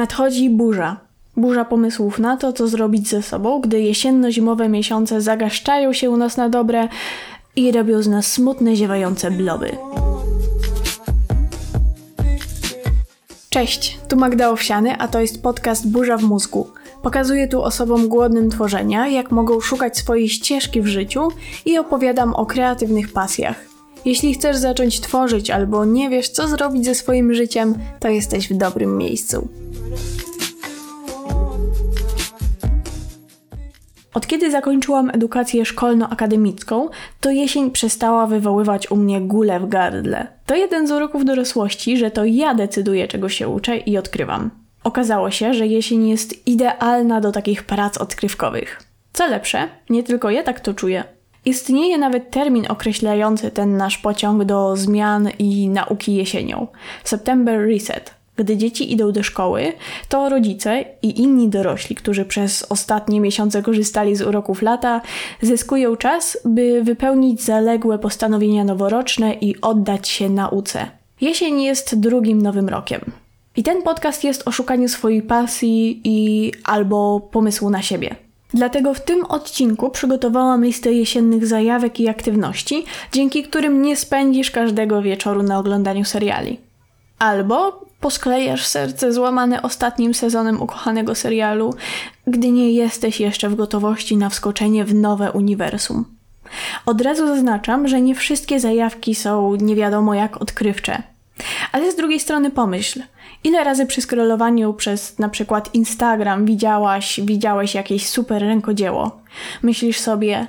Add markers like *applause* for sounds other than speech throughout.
Nadchodzi burza. Burza pomysłów na to, co zrobić ze sobą, gdy jesienno-zimowe miesiące zagaszczają się u nas na dobre i robią z nas smutne, ziewające bloby. Cześć, tu Magda Owsiany, a to jest podcast Burza w mózgu. Pokazuję tu osobom głodnym tworzenia, jak mogą szukać swojej ścieżki w życiu i opowiadam o kreatywnych pasjach. Jeśli chcesz zacząć tworzyć albo nie wiesz, co zrobić ze swoim życiem, to jesteś w dobrym miejscu. Od kiedy zakończyłam edukację szkolno-akademicką, to jesień przestała wywoływać u mnie gulę w gardle. To jeden z uroków dorosłości, że to ja decyduję, czego się uczę i odkrywam. Okazało się, że jesień jest idealna do takich prac odkrywkowych. Co lepsze, nie tylko ja tak to czuję. Istnieje nawet termin określający ten nasz pociąg do zmian i nauki jesienią September Reset. Gdy dzieci idą do szkoły, to rodzice i inni dorośli, którzy przez ostatnie miesiące korzystali z uroków lata, zyskują czas, by wypełnić zaległe postanowienia noworoczne i oddać się nauce. Jesień jest drugim nowym rokiem. I ten podcast jest o szukaniu swojej pasji i albo pomysłu na siebie. Dlatego w tym odcinku przygotowałam listę jesiennych zajawek i aktywności, dzięki którym nie spędzisz każdego wieczoru na oglądaniu seriali. Albo posklejasz serce złamane ostatnim sezonem ukochanego serialu, gdy nie jesteś jeszcze w gotowości na wskoczenie w nowe uniwersum. Od razu zaznaczam, że nie wszystkie zajawki są nie wiadomo jak odkrywcze. Ale z drugiej strony pomyśl, ile razy przy scrollowaniu przez na przykład Instagram widziałaś, widziałeś jakieś super rękodzieło. Myślisz sobie,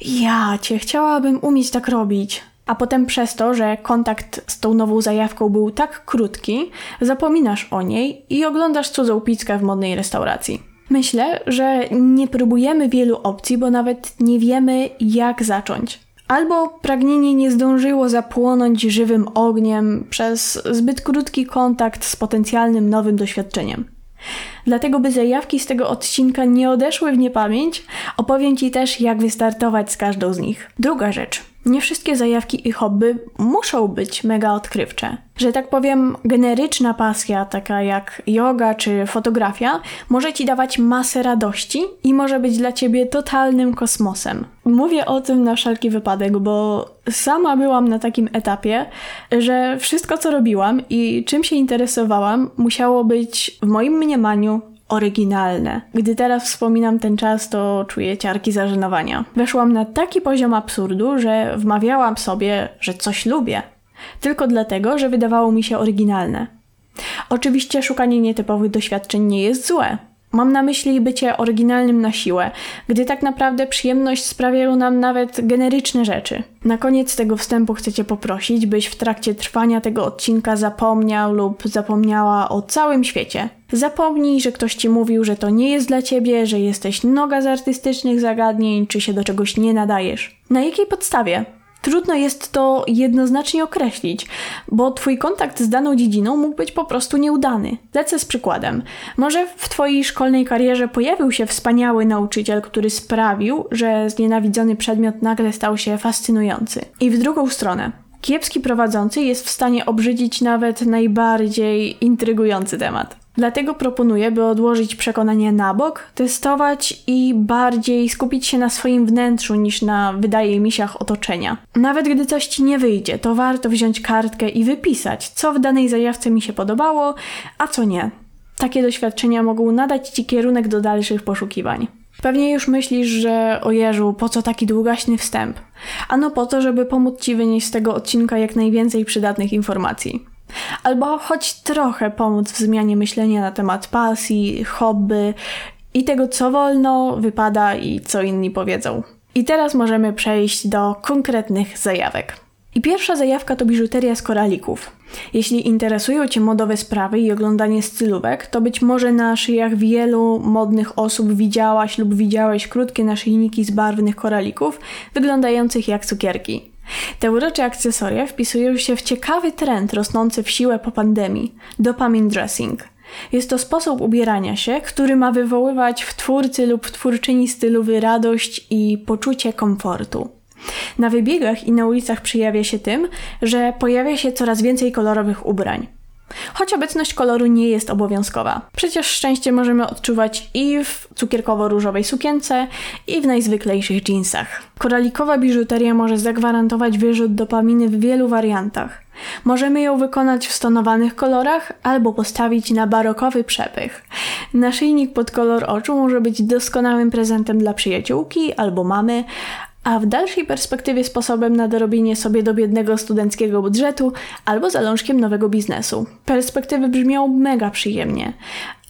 ja cię chciałabym umieć tak robić. A potem przez to, że kontakt z tą nową zajawką był tak krótki, zapominasz o niej i oglądasz cudzą pizzkę w modnej restauracji. Myślę, że nie próbujemy wielu opcji, bo nawet nie wiemy, jak zacząć. Albo pragnienie nie zdążyło zapłonąć żywym ogniem przez zbyt krótki kontakt z potencjalnym nowym doświadczeniem. Dlatego, by zajawki z tego odcinka nie odeszły w niepamięć, opowiem Ci też, jak wystartować z każdą z nich. Druga rzecz. Nie wszystkie zajawki i hobby muszą być mega odkrywcze. Że tak powiem, generyczna pasja, taka jak yoga czy fotografia, może ci dawać masę radości i może być dla ciebie totalnym kosmosem. Mówię o tym na wszelki wypadek, bo sama byłam na takim etapie, że wszystko co robiłam i czym się interesowałam, musiało być w moim mniemaniu oryginalne. Gdy teraz wspominam ten czas, to czuję ciarki zażenowania. Weszłam na taki poziom absurdu, że wmawiałam sobie, że coś lubię. Tylko dlatego, że wydawało mi się oryginalne. Oczywiście szukanie nietypowych doświadczeń nie jest złe. Mam na myśli bycie oryginalnym na siłę, gdy tak naprawdę przyjemność sprawiają nam nawet generyczne rzeczy. Na koniec tego wstępu chcę Cię poprosić, byś w trakcie trwania tego odcinka zapomniał lub zapomniała o całym świecie. Zapomnij, że ktoś Ci mówił, że to nie jest dla Ciebie, że jesteś noga z artystycznych zagadnień, czy się do czegoś nie nadajesz. Na jakiej podstawie? Trudno jest to jednoznacznie określić, bo Twój kontakt z daną dziedziną mógł być po prostu nieudany. Lecę z przykładem. Może w Twojej szkolnej karierze pojawił się wspaniały nauczyciel, który sprawił, że znienawidzony przedmiot nagle stał się fascynujący. I w drugą stronę. Kiepski prowadzący jest w stanie obrzydzić nawet najbardziej intrygujący temat. Dlatego proponuję, by odłożyć przekonanie na bok, testować i bardziej skupić się na swoim wnętrzu niż na, wydaje mi się, otoczenia. Nawet gdy coś ci nie wyjdzie, to warto wziąć kartkę i wypisać, co w danej zajawce mi się podobało, a co nie. Takie doświadczenia mogą nadać ci kierunek do dalszych poszukiwań. Pewnie już myślisz, że o Jezu, po co taki długaśny wstęp? Ano po to, żeby pomóc Ci wynieść z tego odcinka jak najwięcej przydatnych informacji. Albo choć trochę pomóc w zmianie myślenia na temat pasji, hobby i tego, co wolno, wypada i co inni powiedzą. I teraz możemy przejść do konkretnych zajawek. I pierwsza zajawka to biżuteria z koralików. Jeśli interesują Cię modowe sprawy i oglądanie stylówek, to być może na szyjach wielu modnych osób widziałaś lub widziałeś krótkie naszyjniki z barwnych koralików, wyglądających jak cukierki. Te urocze akcesoria wpisują się w ciekawy trend rosnący w siłę po pandemii dopamine dressing. Jest to sposób ubierania się, który ma wywoływać w twórcy lub twórczyni stylowy radość i poczucie komfortu. Na wybiegach i na ulicach przejawia się tym, że pojawia się coraz więcej kolorowych ubrań. Choć obecność koloru nie jest obowiązkowa. Przecież szczęście możemy odczuwać i w cukierkowo-różowej sukience, i w najzwyklejszych jeansach. Koralikowa biżuteria może zagwarantować wyrzut dopaminy w wielu wariantach. Możemy ją wykonać w stonowanych kolorach albo postawić na barokowy przepych. Naszyjnik pod kolor oczu może być doskonałym prezentem dla przyjaciółki albo mamy, a w dalszej perspektywie sposobem na dorobienie sobie do biednego studenckiego budżetu albo zalążkiem nowego biznesu. Perspektywy brzmią mega przyjemnie.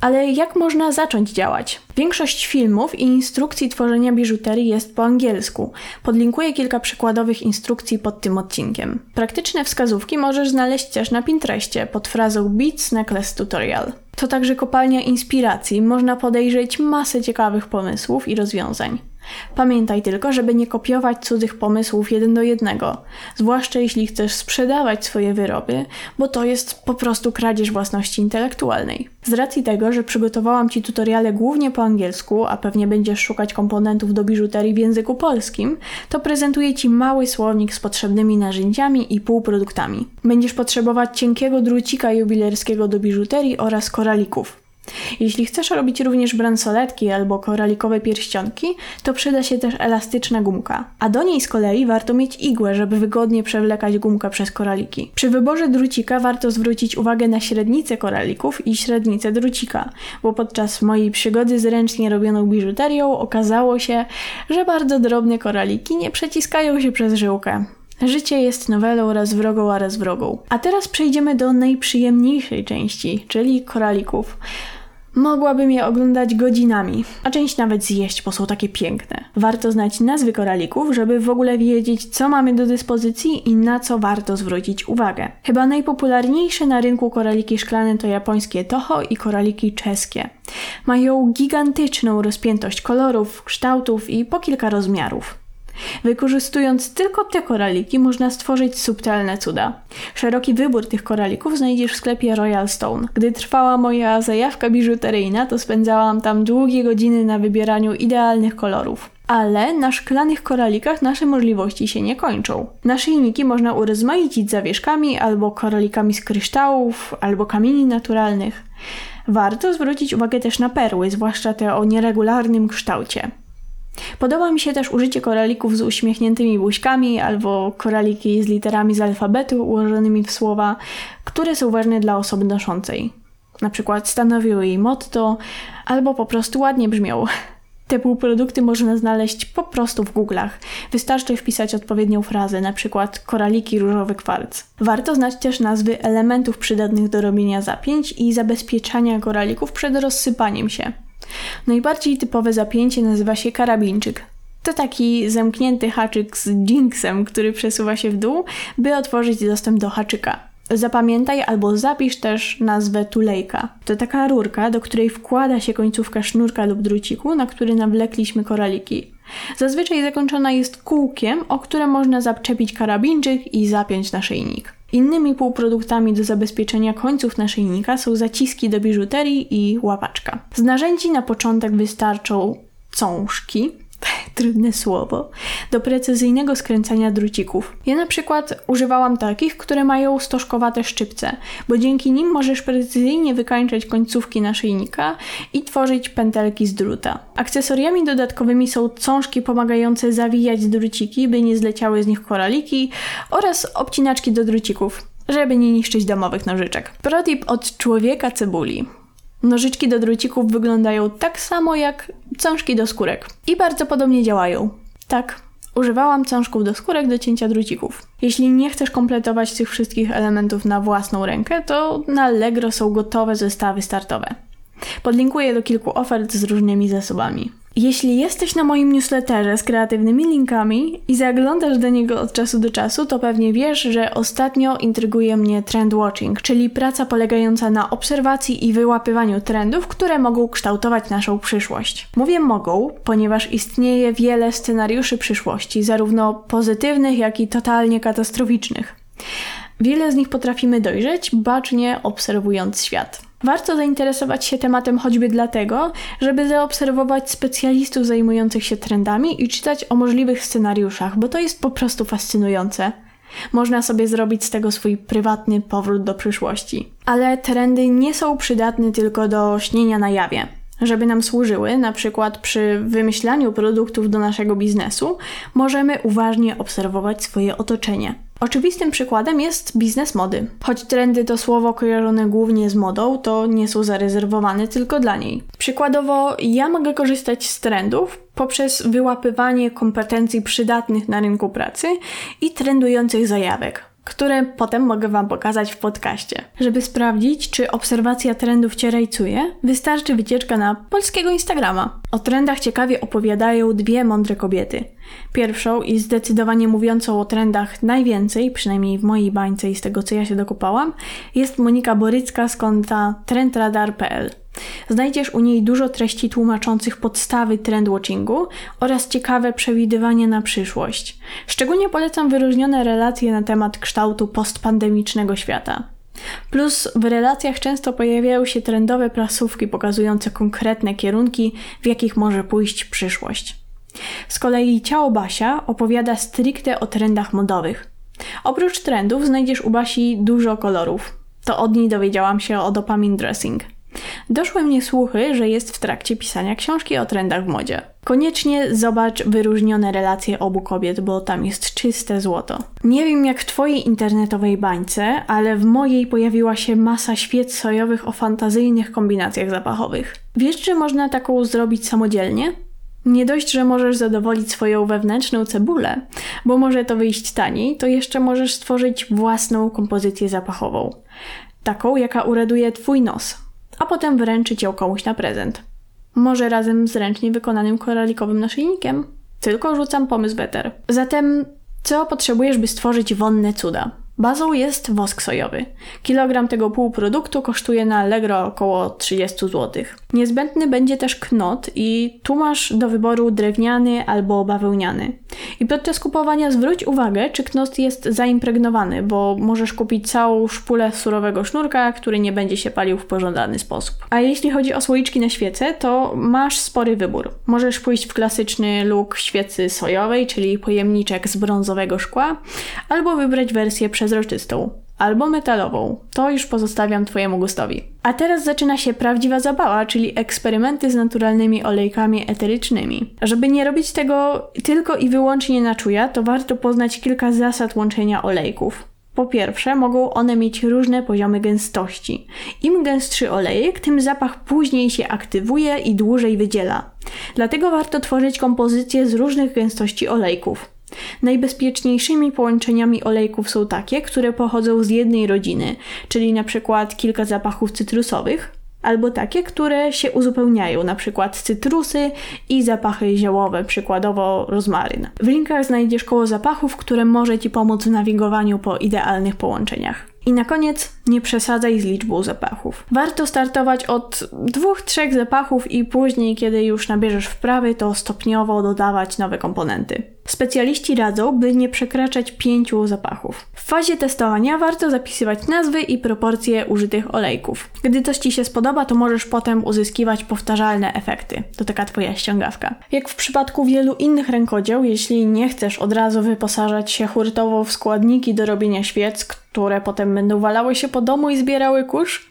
Ale jak można zacząć działać? Większość filmów i instrukcji tworzenia biżuterii jest po angielsku. Podlinkuję kilka przykładowych instrukcji pod tym odcinkiem. Praktyczne wskazówki możesz znaleźć też na Pinterestie pod frazą Beats Necklace Tutorial. To także kopalnia inspiracji, można podejrzeć masę ciekawych pomysłów i rozwiązań. Pamiętaj tylko, żeby nie kopiować cudzych pomysłów jeden do jednego, zwłaszcza jeśli chcesz sprzedawać swoje wyroby, bo to jest po prostu kradzież własności intelektualnej. Z racji tego, że przygotowałam Ci tutoriale głównie po angielsku, a pewnie będziesz szukać komponentów do biżuterii w języku polskim, to prezentuję Ci mały słownik z potrzebnymi narzędziami i półproduktami. Będziesz potrzebować cienkiego drucika jubilerskiego do biżuterii oraz koralików. Jeśli chcesz robić również bransoletki albo koralikowe pierścionki, to przyda się też elastyczna gumka. A do niej z kolei warto mieć igłę, żeby wygodnie przewlekać gumkę przez koraliki. Przy wyborze drucika warto zwrócić uwagę na średnicę koralików i średnicę drucika, bo podczas mojej przygody z ręcznie robioną biżuterią okazało się, że bardzo drobne koraliki nie przeciskają się przez żyłkę. Życie jest nowelą raz wrogą, a raz wrogą. A teraz przejdziemy do najprzyjemniejszej części, czyli koralików. Mogłabym je oglądać godzinami, a część nawet zjeść, bo są takie piękne. Warto znać nazwy koralików, żeby w ogóle wiedzieć, co mamy do dyspozycji i na co warto zwrócić uwagę. Chyba najpopularniejsze na rynku koraliki szklane to japońskie toho i koraliki czeskie. Mają gigantyczną rozpiętość kolorów, kształtów i po kilka rozmiarów. Wykorzystując tylko te koraliki można stworzyć subtelne cuda. Szeroki wybór tych koralików znajdziesz w sklepie Royal Stone. Gdy trwała moja zajawka biżuteryjna, to spędzałam tam długie godziny na wybieraniu idealnych kolorów. Ale na szklanych koralikach nasze możliwości się nie kończą. Naszyjniki można urozmaicić zawieszkami albo koralikami z kryształów, albo kamieni naturalnych. Warto zwrócić uwagę też na perły, zwłaszcza te o nieregularnym kształcie. Podoba mi się też użycie koralików z uśmiechniętymi buźkami albo koraliki z literami z alfabetu ułożonymi w słowa, które są ważne dla osoby noszącej. Na przykład stanowiły jej motto, albo po prostu ładnie brzmią. Te półprodukty można znaleźć po prostu w Google'ach. Wystarczy wpisać odpowiednią frazę, na przykład koraliki różowy kwarc. Warto znać też nazwy elementów przydatnych do robienia zapięć i zabezpieczania koralików przed rozsypaniem się. Najbardziej typowe zapięcie nazywa się karabinczyk. To taki zamknięty haczyk z jinxem, który przesuwa się w dół, by otworzyć dostęp do haczyka. Zapamiętaj albo zapisz też nazwę tulejka. To taka rurka, do której wkłada się końcówka sznurka lub druciku, na który nawlekliśmy koraliki. Zazwyczaj zakończona jest kółkiem, o które można zaczepić karabinczyk i zapiąć naszyjnik. Innymi półproduktami do zabezpieczenia końców naszyjnika są zaciski do biżuterii i łapaczka. Z narzędzi na początek wystarczą cążki, *laughs* trudne słowo, do precyzyjnego skręcania drucików. Ja na przykład używałam takich, które mają stożkowate szczypce, bo dzięki nim możesz precyzyjnie wykańczać końcówki naszyjnika i tworzyć pętelki z druta. Akcesoriami dodatkowymi są cążki pomagające zawijać druciki, by nie zleciały z nich koraliki oraz obcinaczki do drucików żeby nie niszczyć domowych nożyczek. Protip od człowieka cebuli. Nożyczki do drucików wyglądają tak samo jak cążki do skórek i bardzo podobnie działają. Tak, używałam cążków do skórek do cięcia drucików. Jeśli nie chcesz kompletować tych wszystkich elementów na własną rękę, to na Allegro są gotowe zestawy startowe. Podlinkuję do kilku ofert z różnymi zasobami. Jeśli jesteś na moim newsletterze z kreatywnymi linkami i zaglądasz do niego od czasu do czasu, to pewnie wiesz, że ostatnio intryguje mnie trend watching, czyli praca polegająca na obserwacji i wyłapywaniu trendów, które mogą kształtować naszą przyszłość. Mówię mogą, ponieważ istnieje wiele scenariuszy przyszłości, zarówno pozytywnych, jak i totalnie katastroficznych. Wiele z nich potrafimy dojrzeć, bacznie obserwując świat. Warto zainteresować się tematem choćby dlatego, żeby zaobserwować specjalistów zajmujących się trendami i czytać o możliwych scenariuszach, bo to jest po prostu fascynujące. Można sobie zrobić z tego swój prywatny powrót do przyszłości. Ale trendy nie są przydatne tylko do śnienia na jawie. Żeby nam służyły, na przykład przy wymyślaniu produktów do naszego biznesu, możemy uważnie obserwować swoje otoczenie. Oczywistym przykładem jest biznes mody. Choć trendy to słowo kojarzone głównie z modą, to nie są zarezerwowane tylko dla niej. Przykładowo, ja mogę korzystać z trendów poprzez wyłapywanie kompetencji przydatnych na rynku pracy i trendujących zajawek które potem mogę Wam pokazać w podcaście. Żeby sprawdzić, czy obserwacja trendów Cię rajcuje, wystarczy wycieczka na polskiego Instagrama. O trendach ciekawie opowiadają dwie mądre kobiety. Pierwszą i zdecydowanie mówiącą o trendach najwięcej, przynajmniej w mojej bańce i z tego co ja się dokopałam, jest Monika Borycka z konta trendradar.pl. Znajdziesz u niej dużo treści tłumaczących podstawy trendwatchingu oraz ciekawe przewidywania na przyszłość. Szczególnie polecam wyróżnione relacje na temat kształtu postpandemicznego świata. Plus w relacjach często pojawiają się trendowe prasówki pokazujące konkretne kierunki, w jakich może pójść przyszłość. Z kolei Ciało Basia opowiada stricte o trendach modowych. Oprócz trendów znajdziesz u Basi dużo kolorów. To od niej dowiedziałam się o dopamine dressing – Doszły mnie słuchy, że jest w trakcie pisania książki o trendach w modzie. Koniecznie zobacz wyróżnione relacje obu kobiet, bo tam jest czyste złoto. Nie wiem jak w Twojej internetowej bańce, ale w mojej pojawiła się masa świec sojowych o fantazyjnych kombinacjach zapachowych. Wiesz, czy można taką zrobić samodzielnie? Nie dość, że możesz zadowolić swoją wewnętrzną cebulę, bo może to wyjść taniej, to jeszcze możesz stworzyć własną kompozycję zapachową. Taką, jaka uraduje Twój nos, a potem wręczyć ją komuś na prezent. Może razem z ręcznie wykonanym koralikowym naszyjnikiem. Tylko rzucam pomysł better. Zatem, co potrzebujesz, by stworzyć wonne cuda? Bazą jest wosk sojowy. Kilogram tego półproduktu kosztuje na Allegro około 30 zł. Niezbędny będzie też knot i tu masz do wyboru drewniany albo bawełniany. I podczas kupowania zwróć uwagę, czy knot jest zaimpregnowany, bo możesz kupić całą szpulę surowego sznurka, który nie będzie się palił w pożądany sposób. A jeśli chodzi o słoiczki na świece, to masz spory wybór. Możesz pójść w klasyczny look świecy sojowej, czyli pojemniczek z brązowego szkła, albo wybrać wersję przezroczystą albo metalową. To już pozostawiam Twojemu gustowi. A teraz zaczyna się prawdziwa zabawa, czyli eksperymenty z naturalnymi olejkami eterycznymi. Żeby nie robić tego tylko i wyłącznie na czuja, to warto poznać kilka zasad łączenia olejków. Po pierwsze, mogą one mieć różne poziomy gęstości. Im gęstszy olejek, tym zapach później się aktywuje i dłużej wydziela. Dlatego warto tworzyć kompozycje z różnych gęstości olejków. Najbezpieczniejszymi połączeniami olejków są takie, które pochodzą z jednej rodziny, czyli na przykład kilka zapachów cytrusowych, albo takie, które się uzupełniają, na przykład cytrusy i zapachy ziołowe, przykładowo rozmaryn. W linkach znajdziesz koło zapachów, które może Ci pomóc w nawigowaniu po idealnych połączeniach. I na koniec nie przesadzaj z liczbą zapachów. Warto startować od dwóch, trzech zapachów i później, kiedy już nabierzesz wprawy, to stopniowo dodawać nowe komponenty. Specjaliści radzą, by nie przekraczać pięciu zapachów. W fazie testowania warto zapisywać nazwy i proporcje użytych olejków. Gdy coś Ci się spodoba, to możesz potem uzyskiwać powtarzalne efekty. To taka Twoja ściągawka. Jak w przypadku wielu innych rękodzieł, jeśli nie chcesz od razu wyposażać się hurtowo w składniki do robienia świec, które potem będą walały się po domu i zbierały kurz,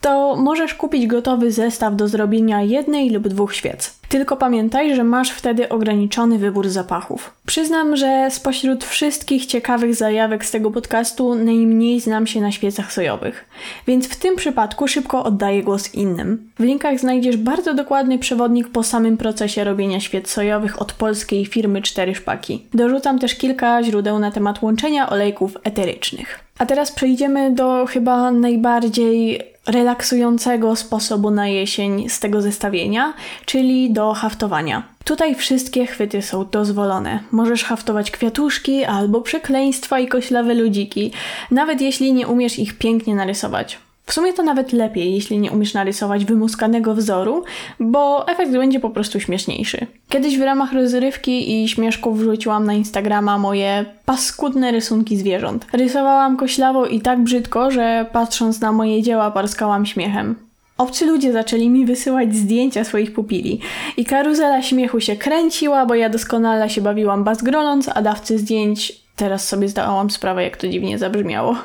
to możesz kupić gotowy zestaw do zrobienia jednej lub dwóch świec. Tylko pamiętaj, że masz wtedy ograniczony wybór zapachów. Przyznam, że spośród wszystkich ciekawych zajawek z tego podcastu najmniej znam się na świecach sojowych, więc w tym przypadku szybko oddaję głos innym. W linkach znajdziesz bardzo dokładny przewodnik po samym procesie robienia świec sojowych od polskiej firmy Cztery Szpaki. Dorzucam też kilka źródeł na temat łączenia olejków eterycznych. A teraz przejdziemy do chyba najbardziej relaksującego sposobu na jesień z tego zestawienia, czyli do haftowania. Tutaj wszystkie chwyty są dozwolone. Możesz haftować kwiatuszki albo przekleństwa i koślawe ludziki, nawet jeśli nie umiesz ich pięknie narysować. W sumie to nawet lepiej, jeśli nie umiesz narysować wymuskanego wzoru, bo efekt będzie po prostu śmieszniejszy. Kiedyś w ramach rozrywki i śmieszków wrzuciłam na Instagrama moje paskudne rysunki zwierząt. Rysowałam koślawo i tak brzydko, że patrząc na moje dzieła parskałam śmiechem. Obcy ludzie zaczęli mi wysyłać zdjęcia swoich pupili i karuzela śmiechu się kręciła, bo ja doskonale się bawiłam bazgroląc, a dawcy zdjęć Teraz sobie zdałam sprawę, jak to dziwnie zabrzmiało.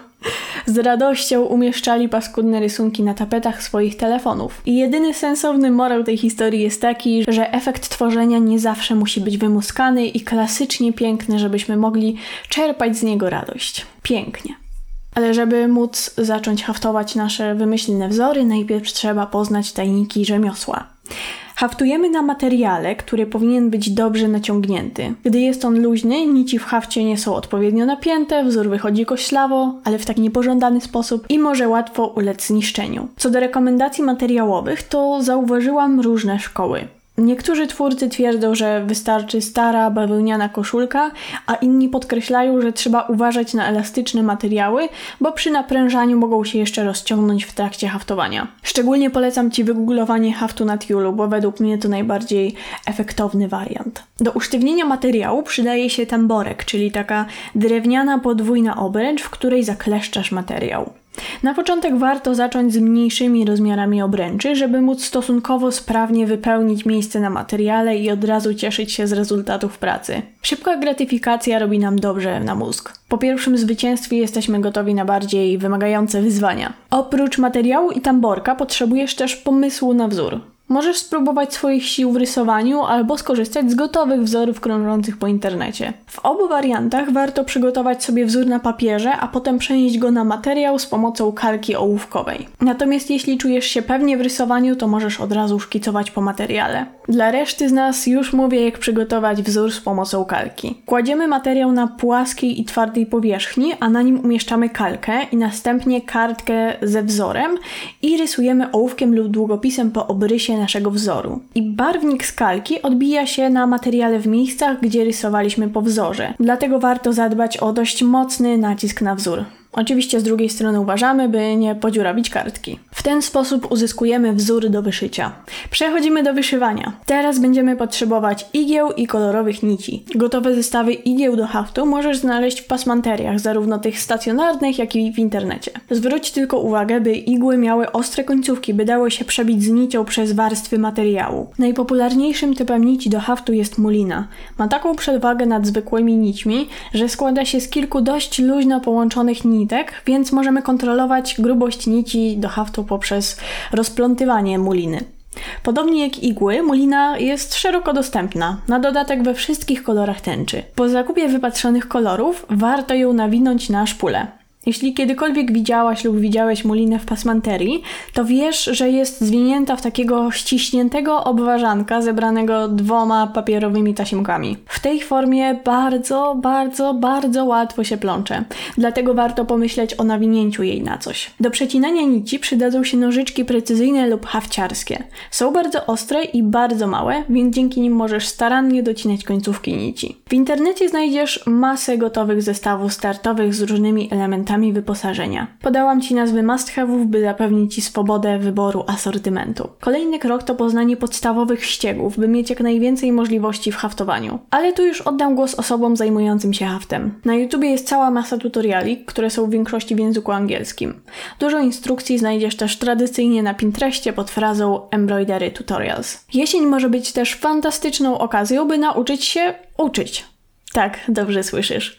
Z radością umieszczali paskudne rysunki na tapetach swoich telefonów. I jedyny sensowny morał tej historii jest taki, że efekt tworzenia nie zawsze musi być wymuskany i klasycznie piękny, żebyśmy mogli czerpać z niego radość. Pięknie. Ale żeby móc zacząć haftować nasze wymyślne wzory, najpierw trzeba poznać tajniki rzemiosła. Haftujemy na materiale, który powinien być dobrze naciągnięty. Gdy jest on luźny, nici w hafcie nie są odpowiednio napięte, wzór wychodzi koślawo, ale w tak niepożądany sposób i może łatwo ulec zniszczeniu. Co do rekomendacji materiałowych, to zauważyłam różne szkoły. Niektórzy twórcy twierdzą, że wystarczy stara, bawełniana koszulka, a inni podkreślają, że trzeba uważać na elastyczne materiały, bo przy naprężaniu mogą się jeszcze rozciągnąć w trakcie haftowania. Szczególnie polecam Ci wygooglowanie haftu na tiulu, bo według mnie to najbardziej efektowny wariant. Do usztywnienia materiału przydaje się tamborek, czyli taka drewniana podwójna obręcz, w której zakleszczasz materiał. Na początek warto zacząć z mniejszymi rozmiarami obręczy, żeby móc stosunkowo sprawnie wypełnić miejsce na materiale i od razu cieszyć się z rezultatów pracy. Szybka gratyfikacja robi nam dobrze na mózg. Po pierwszym zwycięstwie jesteśmy gotowi na bardziej wymagające wyzwania. Oprócz materiału i tamborka potrzebujesz też pomysłu na wzór. Możesz spróbować swoich sił w rysowaniu albo skorzystać z gotowych wzorów krążących po internecie. W obu wariantach warto przygotować sobie wzór na papierze, a potem przenieść go na materiał z pomocą kalki ołówkowej. Natomiast jeśli czujesz się pewnie w rysowaniu, to możesz od razu szkicować po materiale. Dla reszty z nas już mówię, jak przygotować wzór z pomocą kalki. Kładziemy materiał na płaskiej i twardej powierzchni, a na nim umieszczamy kalkę i następnie kartkę ze wzorem i rysujemy ołówkiem lub długopisem po obrysie naszego wzoru. I barwnik z kalki odbija się na materiale w miejscach, gdzie rysowaliśmy po wzorze. Dlatego warto zadbać o dość mocny nacisk na wzór. Oczywiście z drugiej strony uważamy, by nie podziurawić kartki. W ten sposób uzyskujemy wzór do wyszycia. Przechodzimy do wyszywania. Teraz będziemy potrzebować igieł i kolorowych nici. Gotowe zestawy igieł do haftu możesz znaleźć w pasmanteriach, zarówno tych stacjonarnych, jak i w internecie. Zwróć tylko uwagę, by igły miały ostre końcówki, by dało się przebić z nicią przez warstwy materiału. Najpopularniejszym typem nici do haftu jest mulina. Ma taką przewagę nad zwykłymi nićmi, że składa się z kilku dość luźno połączonych nitek, więc możemy kontrolować grubość nici do haftu poprzez rozplątywanie muliny. Podobnie jak igły, mulina jest szeroko dostępna, na dodatek we wszystkich kolorach tęczy. Po zakupie wypatrzonych kolorów warto ją nawinąć na szpulę. Jeśli kiedykolwiek widziałaś lub widziałeś mulinę w pasmanterii, to wiesz, że jest zwinięta w takiego ściśniętego obwarzanka zebranego dwoma papierowymi tasiemkami. W tej formie bardzo, bardzo, bardzo łatwo się plącze, dlatego warto pomyśleć o nawinięciu jej na coś. Do przecinania nici przydadzą się nożyczki precyzyjne lub hafciarskie. Są bardzo ostre i bardzo małe, więc dzięki nim możesz starannie docinać końcówki nici. W internecie znajdziesz masę gotowych zestawów startowych z różnymi elementami elementami wyposażenia. Podałam Ci nazwy must-have'ów, by zapewnić Ci swobodę wyboru asortymentu. Kolejny krok to poznanie podstawowych ściegów, by mieć jak najwięcej możliwości w haftowaniu. Ale tu już oddam głos osobom zajmującym się haftem. Na YouTubie jest cała masa tutoriali, które są w większości w języku angielskim. Dużo instrukcji znajdziesz też tradycyjnie na Pinterestie pod frazą Embroidery Tutorials. Jesień może być też fantastyczną okazją, by nauczyć się uczyć. Tak, dobrze słyszysz.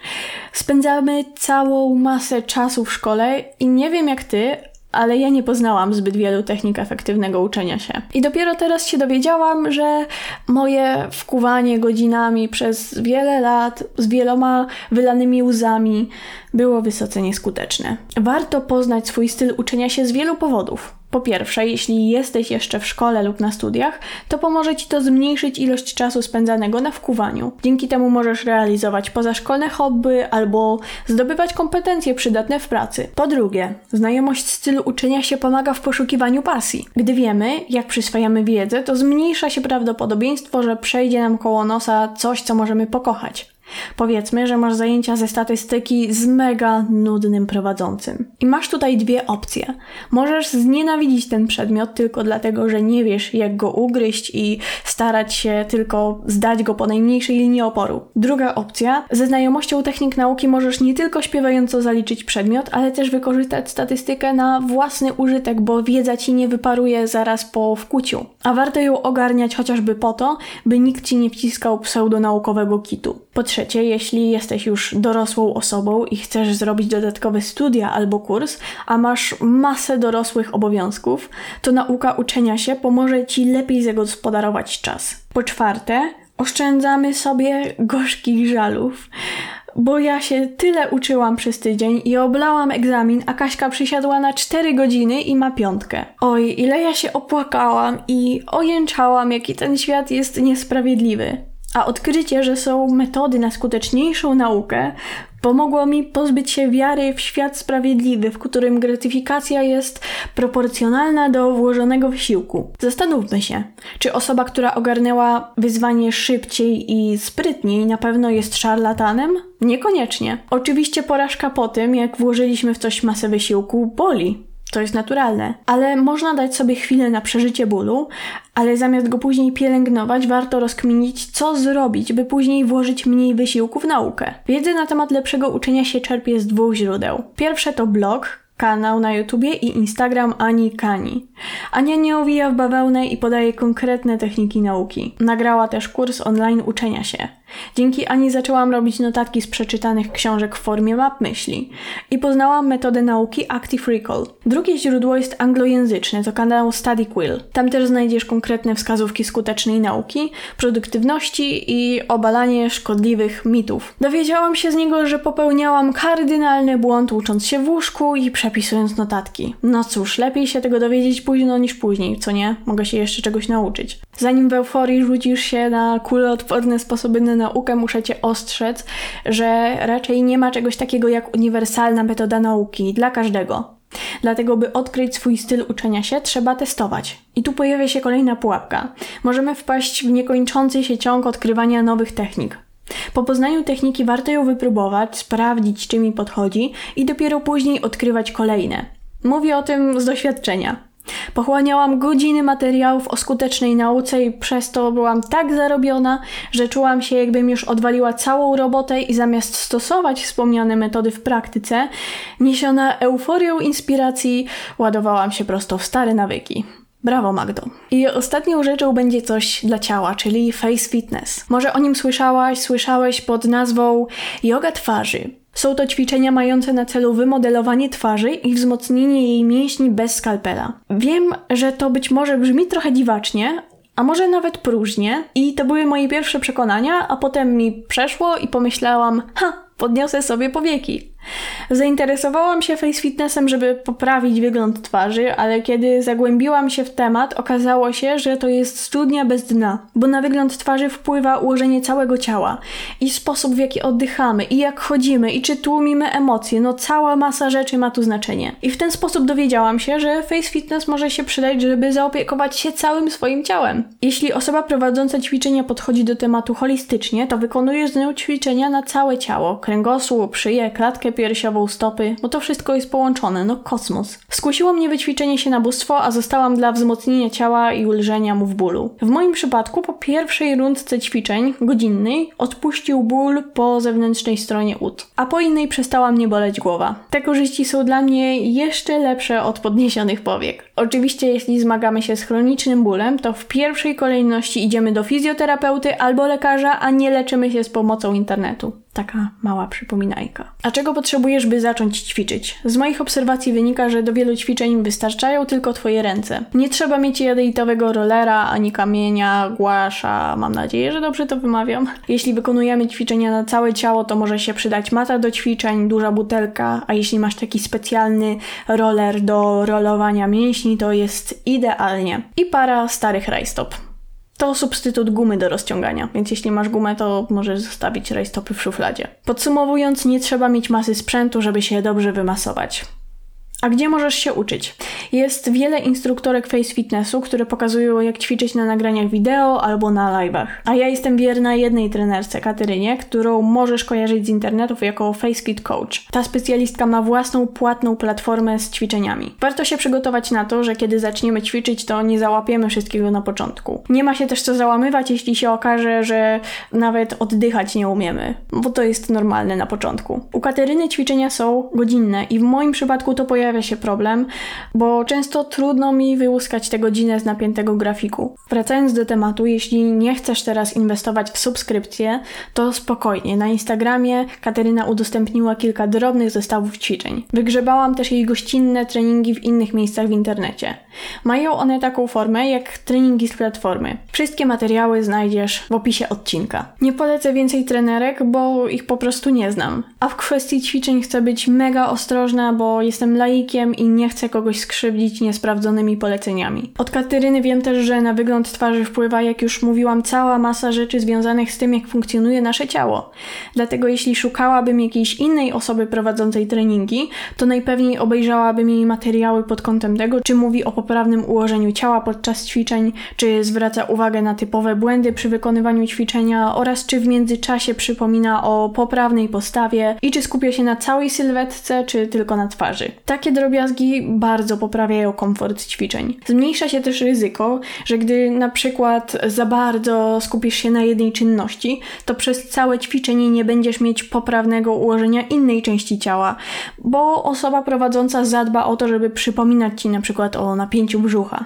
Spędzamy całą masę czasu w szkole i nie wiem jak ty, ale ja nie poznałam zbyt wielu technik efektywnego uczenia się. I dopiero teraz się dowiedziałam, że moje wkuwanie godzinami przez wiele lat z wieloma wylanymi łzami było wysoce nieskuteczne. Warto poznać swój styl uczenia się z wielu powodów. Po pierwsze, jeśli jesteś jeszcze w szkole lub na studiach, to pomoże Ci to zmniejszyć ilość czasu spędzanego na wkuwaniu. Dzięki temu możesz realizować pozaszkolne hobby albo zdobywać kompetencje przydatne w pracy. Po drugie, znajomość stylu uczenia się pomaga w poszukiwaniu pasji. Gdy wiemy, jak przyswajamy wiedzę, to zmniejsza się prawdopodobieństwo, że przejdzie nam koło nosa coś, co możemy pokochać. Powiedzmy, że masz zajęcia ze statystyki z mega nudnym prowadzącym. I masz tutaj dwie opcje. Możesz znienawidzić ten przedmiot tylko dlatego, że nie wiesz, jak go ugryźć i starać się tylko zdać go po najmniejszej linii oporu. Druga opcja. Ze znajomością technik nauki możesz nie tylko śpiewająco zaliczyć przedmiot, ale też wykorzystać statystykę na własny użytek, bo wiedza ci nie wyparuje zaraz po wkuciu. A warto ją ogarniać chociażby po to, by nikt ci nie wciskał pseudonaukowego kitu. Po trzecie, jeśli jesteś już dorosłą osobą i chcesz zrobić dodatkowe studia albo kurs, a masz masę dorosłych obowiązków, to nauka uczenia się pomoże ci lepiej zagospodarować czas. Po czwarte, oszczędzamy sobie gorzkich żalów bo ja się tyle uczyłam przez tydzień i oblałam egzamin, a Kaśka przysiadła na 4 godziny i ma piątkę. Oj, ile ja się opłakałam i ojęczałam, jaki ten świat jest niesprawiedliwy. A odkrycie, że są metody na skuteczniejszą naukę, pomogło mi pozbyć się wiary w świat sprawiedliwy, w którym gratyfikacja jest proporcjonalna do włożonego wysiłku. Zastanówmy się, czy osoba, która ogarnęła wyzwanie szybciej i sprytniej, na pewno jest szarlatanem? Niekoniecznie. Oczywiście porażka po tym, jak włożyliśmy w coś masę wysiłku, boli. To jest naturalne, ale można dać sobie chwilę na przeżycie bólu, ale zamiast go później pielęgnować, warto rozkminić, co zrobić, by później włożyć mniej wysiłku w naukę. Wiedzę na temat lepszego uczenia się czerpię z dwóch źródeł. Pierwsze to blog, kanał na YouTubie i Instagram Ani Kani. Ania nie owija w bawełnę i podaje konkretne techniki nauki. Nagrała też kurs online uczenia się. Dzięki Ani zaczęłam robić notatki z przeczytanych książek w formie map myśli i poznałam metodę nauki Active Recall. Drugie źródło jest anglojęzyczne, to kanał Study Quill. Tam też znajdziesz konkretne wskazówki skutecznej nauki, produktywności i obalanie szkodliwych mitów. Dowiedziałam się z niego, że popełniałam kardynalny błąd ucząc się w łóżku i przepisując notatki. No cóż, lepiej się tego dowiedzieć późno niż później, co nie? Mogę się jeszcze czegoś nauczyć. Zanim w euforii rzucisz się na kuloodporne sposoby na naukę, muszę Cię ostrzec, że raczej nie ma czegoś takiego jak uniwersalna metoda nauki dla każdego. Dlatego, by odkryć swój styl uczenia się, trzeba testować. I tu pojawia się kolejna pułapka. Możemy wpaść w niekończący się ciąg odkrywania nowych technik. Po poznaniu techniki warto ją wypróbować, sprawdzić, czy mi podchodzi i dopiero później odkrywać kolejne. Mówię o tym z doświadczenia. Pochłaniałam godziny materiałów o skutecznej nauce i przez to byłam tak zarobiona, że czułam się jakbym już odwaliła całą robotę i zamiast stosować wspomniane metody w praktyce, niesiona euforią inspiracji, ładowałam się prosto w stare nawyki. Brawo, Magdo. I ostatnią rzeczą będzie coś dla ciała, czyli face fitness. Może o nim słyszałaś, słyszałeś pod nazwą yoga twarzy. Są to ćwiczenia mające na celu wymodelowanie twarzy i wzmocnienie jej mięśni bez skalpela. Wiem, że to być może brzmi trochę dziwacznie, a może nawet próżnie, i to były moje pierwsze przekonania, a potem mi przeszło i pomyślałam, ha, podniosę sobie powieki. Zainteresowałam się face fitnessem, żeby poprawić wygląd twarzy, ale kiedy zagłębiłam się w temat, okazało się, że to jest studnia bez dna, bo na wygląd twarzy wpływa ułożenie całego ciała i sposób w jaki oddychamy i jak chodzimy i czy tłumimy emocje, no cała masa rzeczy ma tu znaczenie. I w ten sposób dowiedziałam się, że face fitness może się przydać, żeby zaopiekować się całym swoim ciałem. Jeśli osoba prowadząca ćwiczenia podchodzi do tematu holistycznie, to wykonujesz z nią ćwiczenia na całe ciało, kręgosłup, szyję, klatkę piersiową, stopy, bo to wszystko jest połączone, no kosmos. Skusiło mnie wyćwiczenie się na bóstwo, a zostałam dla wzmocnienia ciała i ulżenia mu w bólu. W moim przypadku po pierwszej rundce ćwiczeń, godzinnej, odpuścił ból po zewnętrznej stronie ud, a po innej przestała mnie boleć głowa. Te korzyści są dla mnie jeszcze lepsze od podniesionych powiek. Oczywiście jeśli zmagamy się z chronicznym bólem, to w pierwszej kolejności idziemy do fizjoterapeuty albo lekarza, a nie leczymy się z pomocą internetu. Taka mała przypominajka. A czego potrzebujesz, by zacząć ćwiczyć? Z moich obserwacji wynika, że do wielu ćwiczeń wystarczają tylko Twoje ręce. Nie trzeba mieć jadeitowego rollera, ani kamienia, głasza. Mam nadzieję, że dobrze to wymawiam. Jeśli wykonujemy ćwiczenia na całe ciało, to może się przydać mata do ćwiczeń, duża butelka, a jeśli masz taki specjalny roller do rolowania mięśni, to jest idealnie. I para starych rajstop to substytut gumy do rozciągania, więc jeśli masz gumę, to możesz zostawić rajstopy w szufladzie. Podsumowując, nie trzeba mieć masy sprzętu, żeby się dobrze wymasować. A gdzie możesz się uczyć? Jest wiele instruktorek face fitnessu, które pokazują jak ćwiczyć na nagraniach wideo albo na live'ach. A ja jestem wierna jednej trenerce, Katerynie, którą możesz kojarzyć z internetów jako Face Fit Coach. Ta specjalistka ma własną płatną platformę z ćwiczeniami. Warto się przygotować na to, że kiedy zaczniemy ćwiczyć, to nie załapiemy wszystkiego na początku. Nie ma się też co załamywać, jeśli się okaże, że nawet oddychać nie umiemy, bo to jest normalne na początku. U Kateryny ćwiczenia są godzinne i w moim przypadku to pojawia pojawia się problem, bo często trudno mi wyłuskać tę godzinę z napiętego grafiku. Wracając do tematu, jeśli nie chcesz teraz inwestować w subskrypcję, to spokojnie. Na Instagramie Kateryna udostępniła kilka drobnych zestawów ćwiczeń. Wygrzebałam też jej gościnne treningi w innych miejscach w internecie. Mają one taką formę jak treningi z platformy. Wszystkie materiały znajdziesz w opisie odcinka. Nie polecę więcej trenerek, bo ich po prostu nie znam. A w kwestii ćwiczeń chcę być mega ostrożna, bo jestem laikiem i nie chcę kogoś skrzywdzić niesprawdzonymi poleceniami. Od Kateryny wiem też, że na wygląd twarzy wpływa, jak już mówiłam, cała masa rzeczy związanych z tym, jak funkcjonuje nasze ciało. Dlatego jeśli szukałabym jakiejś innej osoby prowadzącej treningi, to najpewniej obejrzałabym jej materiały pod kątem tego, czy mówi o poprawnym ułożeniu ciała podczas ćwiczeń, czy zwraca uwagę na typowe błędy przy wykonywaniu ćwiczenia oraz czy w międzyczasie przypomina o poprawnej postawie i czy skupia się na całej sylwetce, czy tylko na twarzy. Takie drobiazgi bardzo poprawiają komfort ćwiczeń. Zmniejsza się też ryzyko, że gdy na przykład za bardzo skupisz się na jednej czynności, to przez całe ćwiczenie nie będziesz mieć poprawnego ułożenia innej części ciała, bo osoba prowadząca zadba o to, żeby przypominać ci na przykład o napięciu brzucha.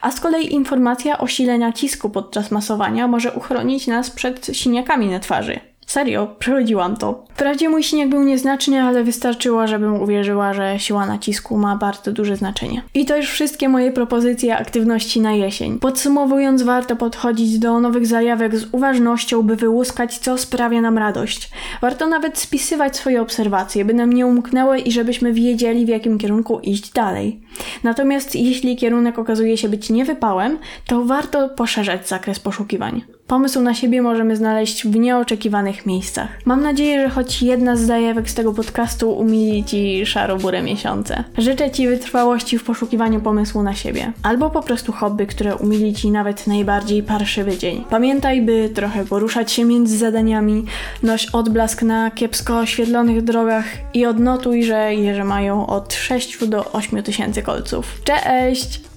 A z kolei informacja o sile nacisku podczas masowania może uchronić nas przed siniakami na twarzy. Serio, przechodziłam to. Wprawdzie mój siniak był nieznaczny, ale wystarczyło, żebym uwierzyła, że siła nacisku ma bardzo duże znaczenie. I to już wszystkie moje propozycje aktywności na jesień. Podsumowując, warto podchodzić do nowych zajawek z uważnością, by wyłuskać, co sprawia nam radość. Warto nawet spisywać swoje obserwacje, by nam nie umknęły i żebyśmy wiedzieli, w jakim kierunku iść dalej. Natomiast jeśli kierunek okazuje się być niewypałem, to warto poszerzać zakres poszukiwań. Pomysł na siebie możemy znaleźć w nieoczekiwanych miejscach. Mam nadzieję, że choć jedna z zajawek z tego podcastu umili Ci szaroburę miesiące. Życzę Ci wytrwałości w poszukiwaniu pomysłu na siebie. Albo po prostu hobby, które umili Ci nawet najbardziej parszywy dzień. Pamiętaj, by trochę poruszać się między zadaniami, noś odblask na kiepsko oświetlonych drogach i odnotuj, że jeże mają od 6 do 8 tysięcy kolców. Cześć!